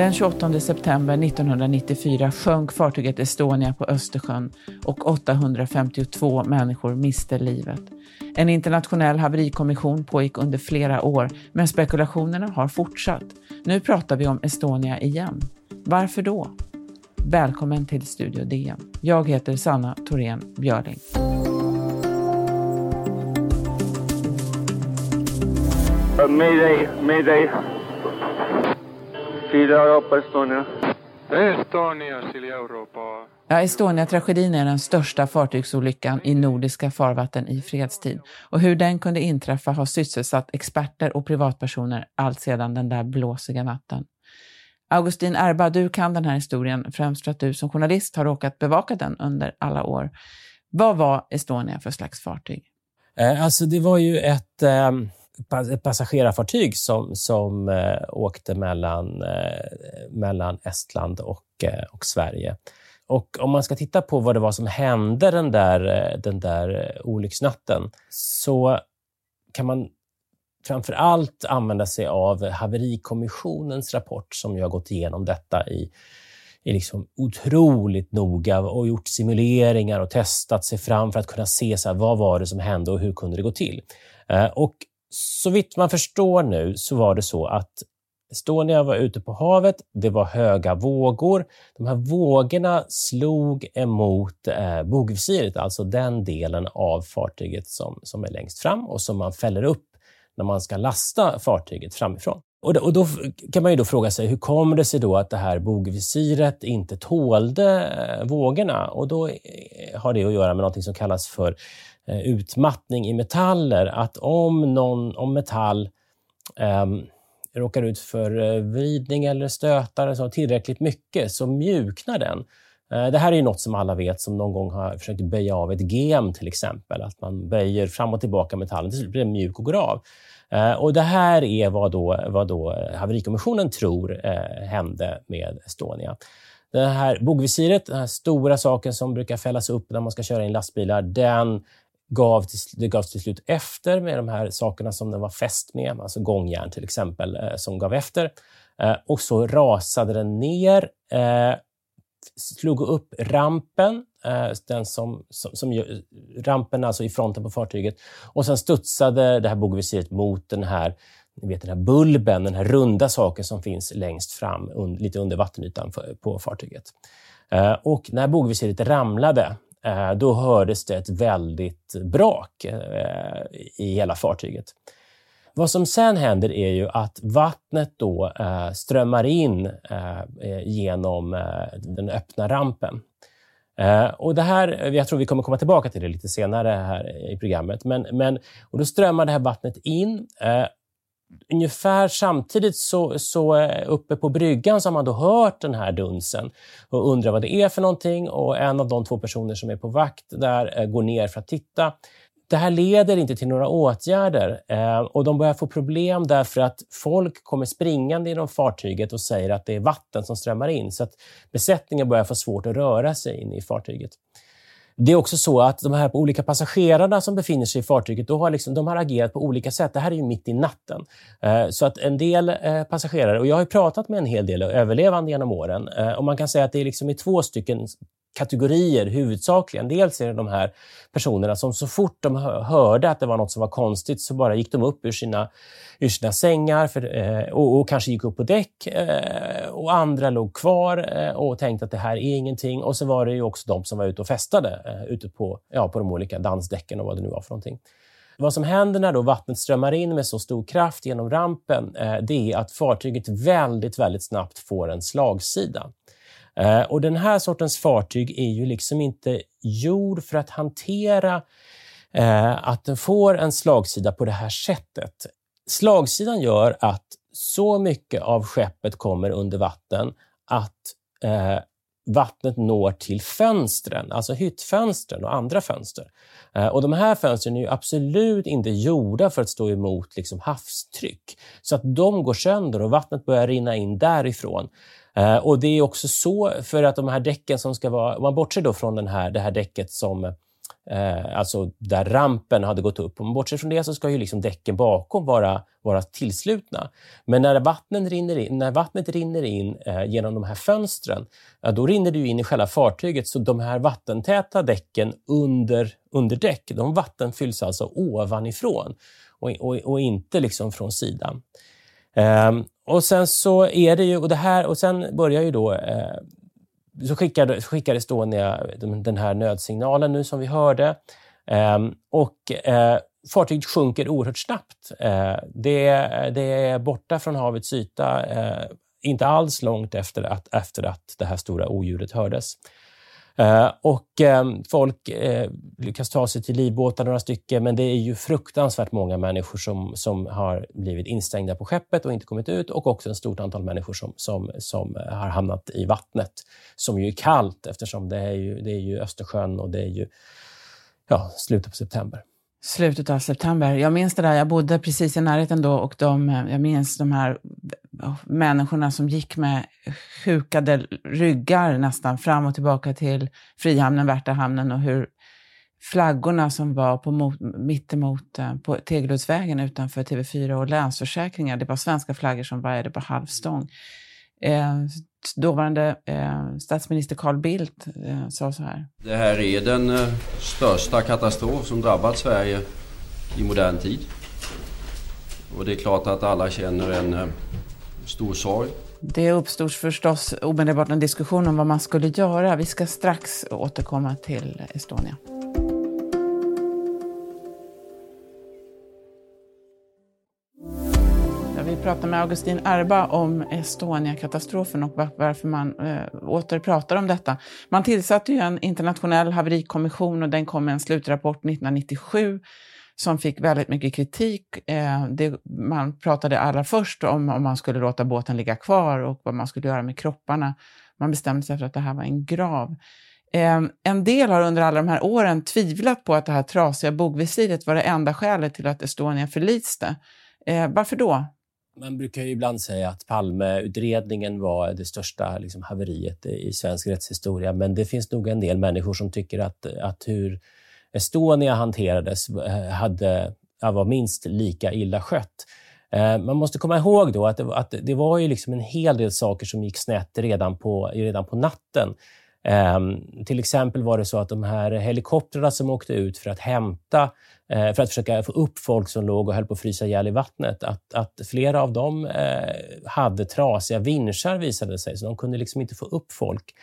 Den 28 september 1994 sjönk fartyget Estonia på Östersjön och 852 människor miste livet. En internationell haverikommission pågick under flera år, men spekulationerna har fortsatt. Nu pratar vi om Estonia igen. Varför då? Välkommen till Studio DN. Jag heter Sanna Thorén Björling. Uh, mayday, mayday. Sida Europa, Estonia. Estonia, Silja Europa. Ja, Estonia-tragedin är den största fartygsolyckan i nordiska farvatten i fredstid. Och hur den kunde inträffa har sysselsatt experter och privatpersoner allt sedan den där blåsiga natten. Augustin Erba, du kan den här historien främst för att du som journalist har råkat bevaka den under alla år. Vad var Estonia för slags fartyg? Eh, alltså det var ju ett... Ehm, ett passagerarfartyg som, som eh, åkte mellan, eh, mellan Estland och, och Sverige. Och om man ska titta på vad det var som hände den där, den där olycksnatten så kan man framför allt använda sig av haverikommissionens rapport som ju har gått igenom detta i, är liksom otroligt noga och gjort simuleringar och testat sig fram för att kunna se så här, vad var det som hände och hur kunde det gå till. Eh, och så vitt man förstår nu så var det så att Estonia var ute på havet, det var höga vågor. De här vågorna slog emot eh, bogvisiret, alltså den delen av fartyget som, som är längst fram och som man fäller upp när man ska lasta fartyget framifrån. Och då, och då kan man ju då fråga sig, hur kommer det sig då att det här bogvisiret inte tålde eh, vågorna? Och då eh, har det att göra med något som kallas för eh, utmattning i metaller. Att om, någon, om metall eh, råkar ut för vridning eller stötar så tillräckligt mycket så mjuknar den. Eh, det här är ju något som alla vet som någon gång har försökt böja av ett gem till exempel. Att man böjer fram och tillbaka metallen, till slut blir den mjuk och går av. Eh, och det här är vad, då, vad då eh, haverikommissionen tror hände med Estonia. Det här bogvisiret, den här stora saken som brukar fällas upp när man ska köra in lastbilar, den gav till, det gavs till slut efter med de här sakerna som den var fäst med, alltså gångjärn till exempel, som gav efter. Och så rasade den ner, slog upp rampen, eh, den som, som, som, rampen alltså i fronten på fartyget, och sen studsade det här bogvisiret mot den här ni vet den här bulben, den här runda saken som finns längst fram, un, lite under vattenytan för, på fartyget. Eh, och när bogvisiret ramlade eh, då hördes det ett väldigt brak i hela fartyget. Vad som sen händer är ju att vattnet då eh, strömmar in eh, eh, genom eh, den öppna rampen. Och det här, jag tror vi kommer komma tillbaka till det lite senare här i programmet. Men, men, och då strömmar det här vattnet in ungefär samtidigt så, så uppe på bryggan så har man då hört den här dunsen och undrar vad det är för någonting och en av de två personer som är på vakt där eh, går ner för att titta. Det här leder inte till några åtgärder eh, och de börjar få problem därför att folk kommer springande genom fartyget och säger att det är vatten som strömmar in så att besättningen börjar få svårt att röra sig in i fartyget. Det är också så att de här olika passagerarna som befinner sig i fartyget, då har liksom, de har agerat på olika sätt. Det här är ju mitt i natten. Eh, så att en del eh, passagerare, och jag har pratat med en hel del överlevande genom åren, eh, och man kan säga att det är liksom i två stycken kategorier huvudsakligen. Dels är det de här personerna som så fort de hörde att det var något som var konstigt så bara gick de upp ur sina, ur sina sängar för, eh, och, och, kanske gick upp på däck. Eh, och andra låg kvar eh, och tänkte att det här är ingenting. Och så var det ju också de som var ute och festade eh, ute på, ja, på de olika dansdäcken och vad det nu var för någonting. Vad som händer när då vattnet strömmar in med så stor kraft genom rampen, eh, det är att fartyget väldigt, väldigt snabbt får en slagsida. Eh, och den här sortens fartyg är ju liksom inte gjord för att hantera eh, att den får en slagsida på det här sättet. Slagsidan gör att så mycket av skeppet kommer under vatten att eh, vattnet når till fönstren, alltså hyttfönstren och andra fönster. Eh, och De här fönstren är ju absolut inte gjorda för att stå emot liksom havstryck. Så att de går sönder och vattnet börjar rinna in därifrån. Eh, och Det är också så för att de här däcken som ska vara... Om man bortser då från den här, det här däcket som Eh, alltså där rampen hade gått upp. Om man bortser från det så ska ju liksom däcken bakom vara, vara tillslutna. Men när vattnet rinner in, när vattnet rinner in eh, genom de här fönstren, eh, då rinner det in i själva fartyget. Så de här vattentäta däcken under, under däck, de vattenfylls alltså ovanifrån och, och, och inte liksom från sidan. Eh, och sen så är det ju, och det här, och sen börjar ju då eh, så skickade, skickade Estonia den här nödsignalen nu som vi hörde. Eh, och eh, fartyget sjunker oerhört snabbt. Eh, det, det, är borta från havets yta eh, inte alls långt efter att, efter att det här stora odjuret hördes. Eh, och eh, folk eh, lyckas ta sig till livbåtar, några stycken, men det är ju fruktansvärt många människor som, som har blivit instängda på skeppet och inte kommit ut och också ett stort antal människor som, som, som har hamnat i vattnet, som ju är kallt eftersom det är ju, det är ju Östersjön och det är ju ja, slutet på september. Slutet av september. Jag minns det där, jag bodde precis i närheten då och de, jag minns de här människorna som gick med hukade ryggar nästan fram och tillbaka till Frihamnen, Värtahamnen och hur flaggorna som var på mot, mittemot eh, på Tegeludsvägen utanför TV4 och Länsförsäkringar, det var svenska flaggor som vajade på halvstång. Eh, dåvarande eh, statsminister Carl Bildt eh, sa så här. Det här är den eh, största katastrof som drabbat Sverige i modern tid. Och det är klart att alla känner en eh, stor sorg. Det uppstod förstås omedelbart en diskussion om vad man skulle göra. Vi ska strax återkomma till Estonia. Vi pratar med Augustin Erba om Estonia-katastrofen och varför man eh, åter pratar om detta. Man tillsatte ju en internationell haverikommission och den kom med en slutrapport 1997 som fick väldigt mycket kritik. Eh, det, man pratade allra först om om man skulle låta båten ligga kvar och vad man skulle göra med kropparna. Man bestämde sig för att det här var en grav. Eh, en del har under alla de här åren tvivlat på att det här trasiga bogvisiret var det enda skälet till att Estonia förliste. Eh, varför då? Man brukar ju ibland säga att Palmeutredningen var det största liksom, haveriet i svensk rättshistoria, men det finns nog en del människor som tycker att, att hur Estonia hanterades eh, hade, var minst lika illa skött. Eh, man måste komma ihåg då att det, att det var ju liksom en hel del saker som gick snett redan på, redan på natten. Um, till exempel var det så att de här helikoptrarna som åkte ut för att hämta, uh, för att försöka få upp folk som låg och höll på att frysa ihjäl i vattnet, att, att flera av dem uh, hade trasiga vinschar visade sig, så de kunde liksom inte få upp folk.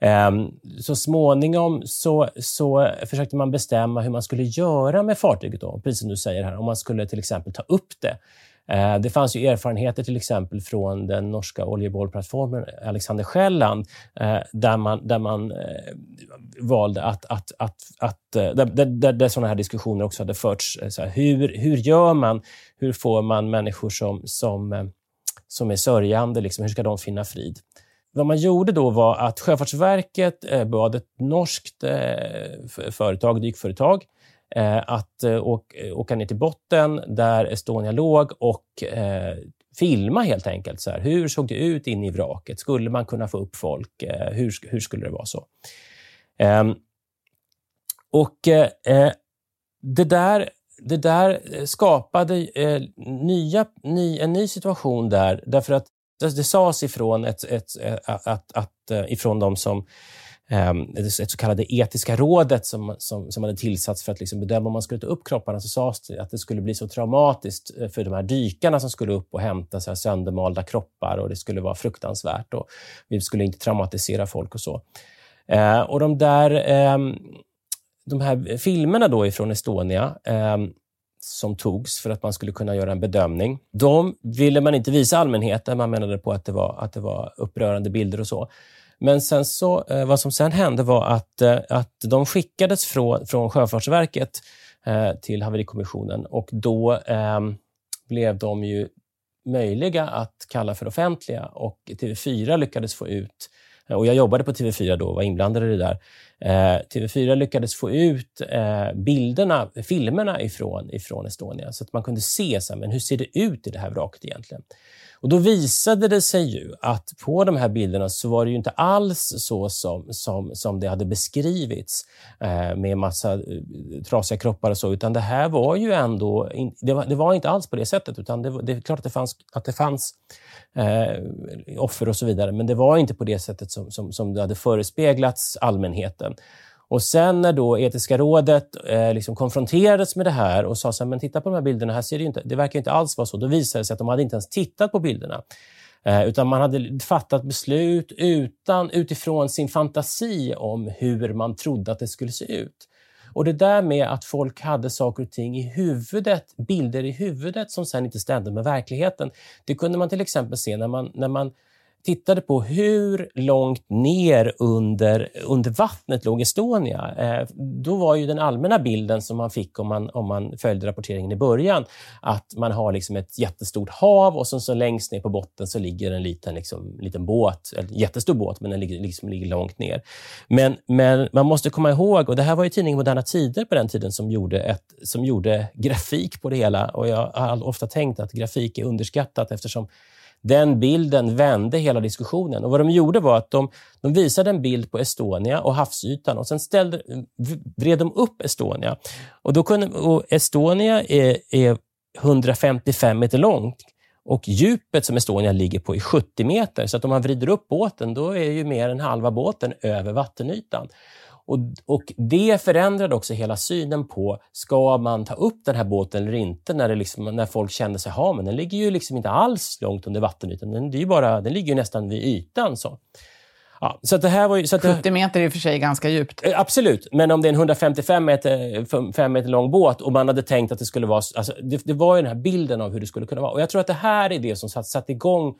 Ehm, så småningom så, så försökte man bestämma hur man skulle göra med fartyget, då, precis som du säger här, om man skulle till exempel ta upp det. Ehm, det fanns ju erfarenheter till exempel från den norska oljebollplattformen Alexander Själland, eh, där man, där man eh, valde att... att, att, att eh, där, där, där sådana här diskussioner också hade förts. Så här, hur, hur gör man? Hur får man människor som, som, som är sörjande, liksom, hur ska de finna frid? Vad man gjorde då var att Sjöfartsverket eh, bad ett norskt eh, företag, dykföretag, eh, att åka ner till botten där Estonia låg och filma helt enkelt. Så här, hur såg det ut inne i vraket? Skulle man kunna få upp folk? Hur, hur skulle det vara så? Ehm, och det där det där skapade nya, en ny situation där, därför att det, det sades ifrån, ett, ett, eh, ett, att, att, eh, ifrån de som ehm, ett så kallade etiska rådet som, som, som hade tillsatts för att liksom bedöma om man skulle ta upp kropparna, så sades det att det skulle bli så traumatiskt eh, för de här dykarna som skulle upp och hämta så här söndermalda kroppar och det skulle vara fruktansvärt och vi skulle inte traumatisera folk och så. Eh, och de där eh, de här filmerna då ifrån Estonia eh, som togs för att man skulle kunna göra en bedömning. De ville man inte visa allmänheten. Man menade på att det var, att det var upprörande bilder och så. Men sen så, eh, vad som sen hände var att, eh, att de skickades från, från Sjöfartsverket eh, till haverikommissionen och då eh, blev de ju möjliga att kalla för offentliga och TV4 lyckades få ut och jag jobbade på TV4 då och var inblandad i det där. Eh, TV4 lyckades få ut eh, bilderna, filmerna ifrån, ifrån Estonia så att man kunde se så här, men hur ser det ut i det här vraket egentligen. Och Då visade det sig ju att på de här bilderna så var det ju inte alls så som, som, som det hade beskrivits eh, med massa eh, trasiga kroppar och så, utan det här var ju ändå... In, det, var, det var inte alls på det sättet, utan det, det är klart att det fanns, att det fanns eh, offer och så vidare, men det var inte på det sättet som, som, som det hade förespeglats allmänheten. Och sen när då Etiska rådet eh, liksom konfronterades med det här och sa så här, men titta på de här bilderna, här ser det, inte, det verkar inte alls vara så. Då visade det sig att de hade inte ens tittat på bilderna. Eh, utan man hade fattat beslut utan, utifrån sin fantasi om hur man trodde att det skulle se ut. Och det där med att folk hade saker och ting i huvudet, bilder i huvudet som sen inte stämde med verkligheten. Det kunde man till exempel se när man, när man tittade på hur långt ner under, under vattnet låg Estonia. Eh, då var ju den allmänna bilden som man fick om man, om man följde rapporteringen i början att man har liksom ett jättestort hav och sen så längst ner på botten så ligger en liten, liksom, liten båt, en jättestor båt, men den ligger, liksom, ligger långt ner. Men, men man måste komma ihåg, och det här var ju tidningen Moderna Tider på den tiden som gjorde, ett, som gjorde grafik på det hela och jag har ofta tänkt att grafik är underskattat eftersom den bilden vände hela diskussionen. Och Vad de gjorde var att de, de visade en bild på Estonia och havsytan och sen ställde, vred de upp Estonia. Och, då kunde, och Estonia är, är 155 meter långt och djupet som Estonia ligger på är 70 meter. Så att om man vrider upp båten, då är ju mer än halva båten över vattenytan. Och, och Det förändrade också hela synen på, ska man ta upp den här båten eller inte? När, det liksom, när folk kände sig, ha men den ligger ju liksom inte alls långt under vattenytan. Den, det bara, den ligger ju nästan vid ytan. Så. Ja, så det här var ju, så 70 meter är i och för sig ganska djupt. Eh, absolut, men om det är en 155 meter, 5 meter lång båt och man hade tänkt att det skulle vara... Alltså, det, det, var ju den här bilden av hur det skulle kunna vara. Och Jag tror att det här är det som satt, satt igång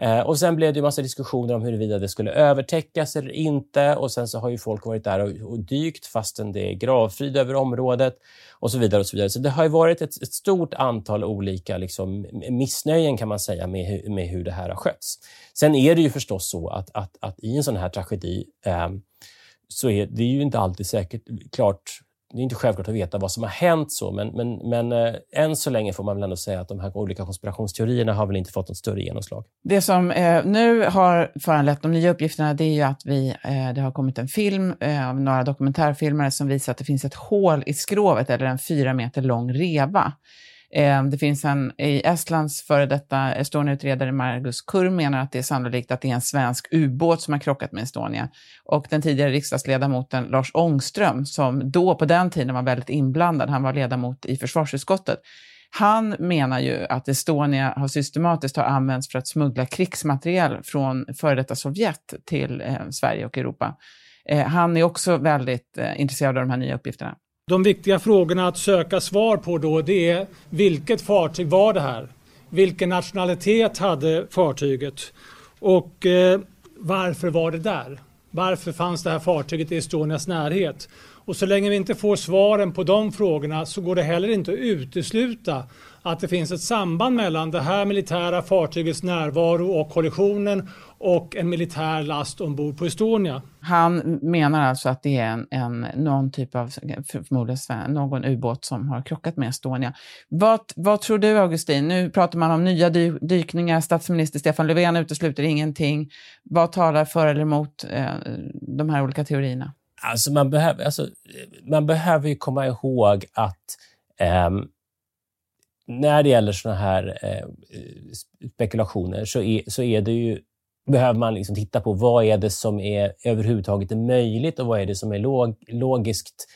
Eh, och Sen blev det en massa diskussioner om huruvida det skulle övertäckas eller inte. Och Sen så har ju folk varit där och, och dykt fastän det är gravfrid över området och så vidare. och Så vidare. Så det har ju varit ett, ett, stort antal olika liksom, missnöjen kan man säga med, med hur det här har skötts. Sen är det ju förstås så att, att, att i en sån här tragedi eh, så är det ju inte alltid säkert klart det är inte självklart att veta vad som har hänt, så, men, men, men eh, än så länge får man väl ändå säga att de här olika konspirationsteorierna har väl inte fått något större genomslag. Det som eh, nu har föranlett de nya uppgifterna det är ju att vi, eh, det har kommit en film eh, av några dokumentärfilmare som visar att det finns ett hål i skrovet, eller en fyra meter lång reva. Ehm, det finns en, i Estlands före detta Estonia-utredare Margus Kurm menar att det är sannolikt att det är en svensk ubåt som har krockat med Estonia. Och den tidigare riksdagsledamoten Lars Ångström, som då på den tiden var väldigt inblandad, han var ledamot i försvarsutskottet, han menar ju att Estonia har systematiskt har använts för att smuggla krigsmateriel från före detta Sovjet till eh, Sverige och Europa. Eh, han är också väldigt eh, intresserad av de här nya uppgifterna. De viktiga frågorna att söka svar på då det är vilket fartyg var det här? Vilken nationalitet hade fartyget? Och eh, varför var det där? Varför fanns det här fartyget i Estonias närhet? Och så länge vi inte får svaren på de frågorna så går det heller inte att utesluta att det finns ett samband mellan det här militära fartygets närvaro och kollisionen och en militär last ombord på Estonia. Han menar alltså att det är en, en, någon typ av, förmodligen någon ubåt som har krockat med Estonia. Vad, vad tror du, Augustin? Nu pratar man om nya dy dykningar. Statsminister Stefan Löfven utesluter ingenting. Vad talar för eller emot eh, de här olika teorierna? Alltså man, behöver, alltså, man behöver ju komma ihåg att eh, när det gäller såna här eh, spekulationer så är, så är det ju behöver man liksom titta på vad är det som är överhuvudtaget är möjligt och vad är det som är log, logiskt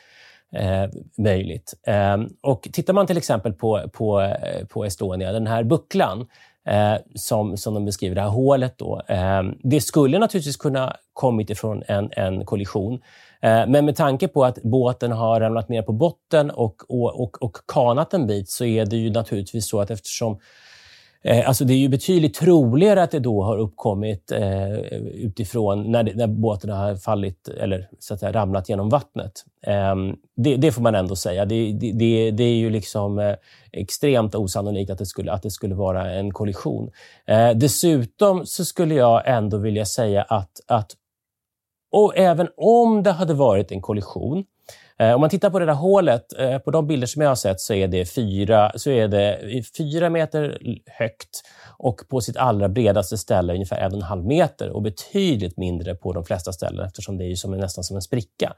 eh, möjligt. Eh, och Tittar man till exempel på, på, eh, på Estonia, den här bucklan eh, som, som de beskriver, det här hålet. Då, eh, det skulle naturligtvis kunna kommit ifrån en, en kollision. Eh, men med tanke på att båten har ramlat ner på botten och, och, och, och kanat en bit så är det ju naturligtvis så att eftersom eh, alltså det är ju betydligt troligare att det då har uppkommit eh, utifrån när, det, när båten har fallit eller så att säga, ramlat genom vattnet. Eh, det, det, får man ändå säga. Det, det, det är ju liksom eh, extremt osannolikt att det skulle, att det skulle vara en kollision. Eh, dessutom så skulle jag ändå vilja säga att, att och även om det hade varit en kollision eh, om man tittar på det där hålet, eh, på de bilder som jag har sett så är det fyra, så är det fyra meter högt och på sitt allra bredaste ställe ungefär en och en halv meter och betydligt mindre på de flesta ställen eftersom det är som, nästan som en spricka.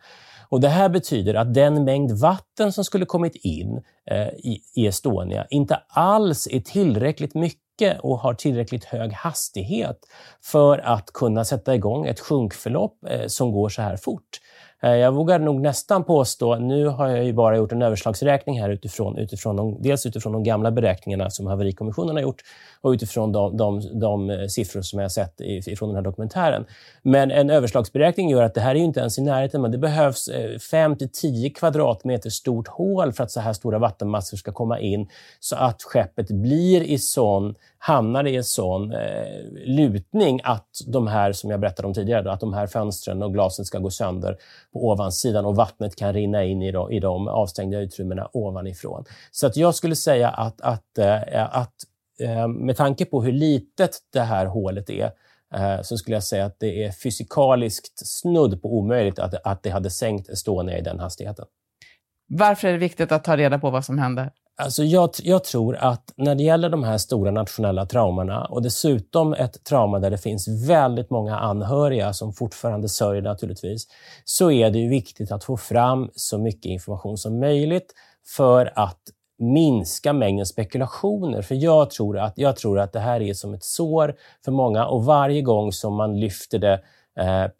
Och Det här betyder att den mängd vatten som skulle kommit in eh, i, i Estonia inte alls är tillräckligt mycket och har tillräckligt hög hastighet för att kunna sätta igång ett sjunkförlopp eh, som går så här fort. Eh, jag vågar nog nästan påstå, nu har jag ju bara gjort en överslagsräkning här utifrån, utifrån de, dels utifrån de gamla beräkningarna som haverikommissionen har gjort och utifrån de, de, de eh, siffror som jag har sett ifrån den här dokumentären. Men en överslagsberäkning gör att det här är inte ens i närheten, men det behövs eh, 5 till 10 kvadratmeter stort hål för att så här stora vattenmassor ska komma in så att skeppet blir i sån hamnar i en sån eh, lutning att de här, som jag berättade om tidigare, då, att de här fönstren och glasen ska gå sönder på ovansidan och vattnet kan rinna in i de, i de avstängda utrymmena ovanifrån. Så att jag skulle säga att, att, eh, att eh, med tanke på hur litet det här hålet är eh, så skulle jag säga att det är fysikaliskt snudd på omöjligt att, att det hade sänkt Estonia i den hastigheten. Varför är det viktigt att ta reda på vad som hände? Alltså jag, jag, tror att när det gäller de här stora nationella traumorna och dessutom ett trauma där det finns väldigt många anhöriga som fortfarande sörjer naturligtvis, så är det viktigt att få fram så mycket information som möjligt för att minska mängden spekulationer. För jag tror att, jag tror att det här är som ett sår för många och varje gång som man lyfter det eh,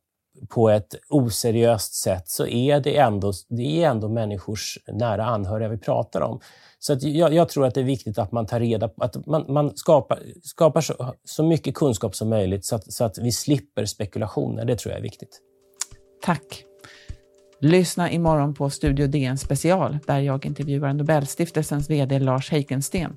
på ett oseriöst sätt så är det ändå, det är ändå människors nära anhöriga vi pratar om. Så att jag, jag, tror att det är viktigt att man tar reda på att man, man skapar, skapar så, så, mycket kunskap som möjligt så att, så att vi slipper spekulationer. Det tror jag är viktigt. Tack. Lyssna imorgon på Studio DN special där jag intervjuar Nobelstiftelsens VD Lars Heikensten.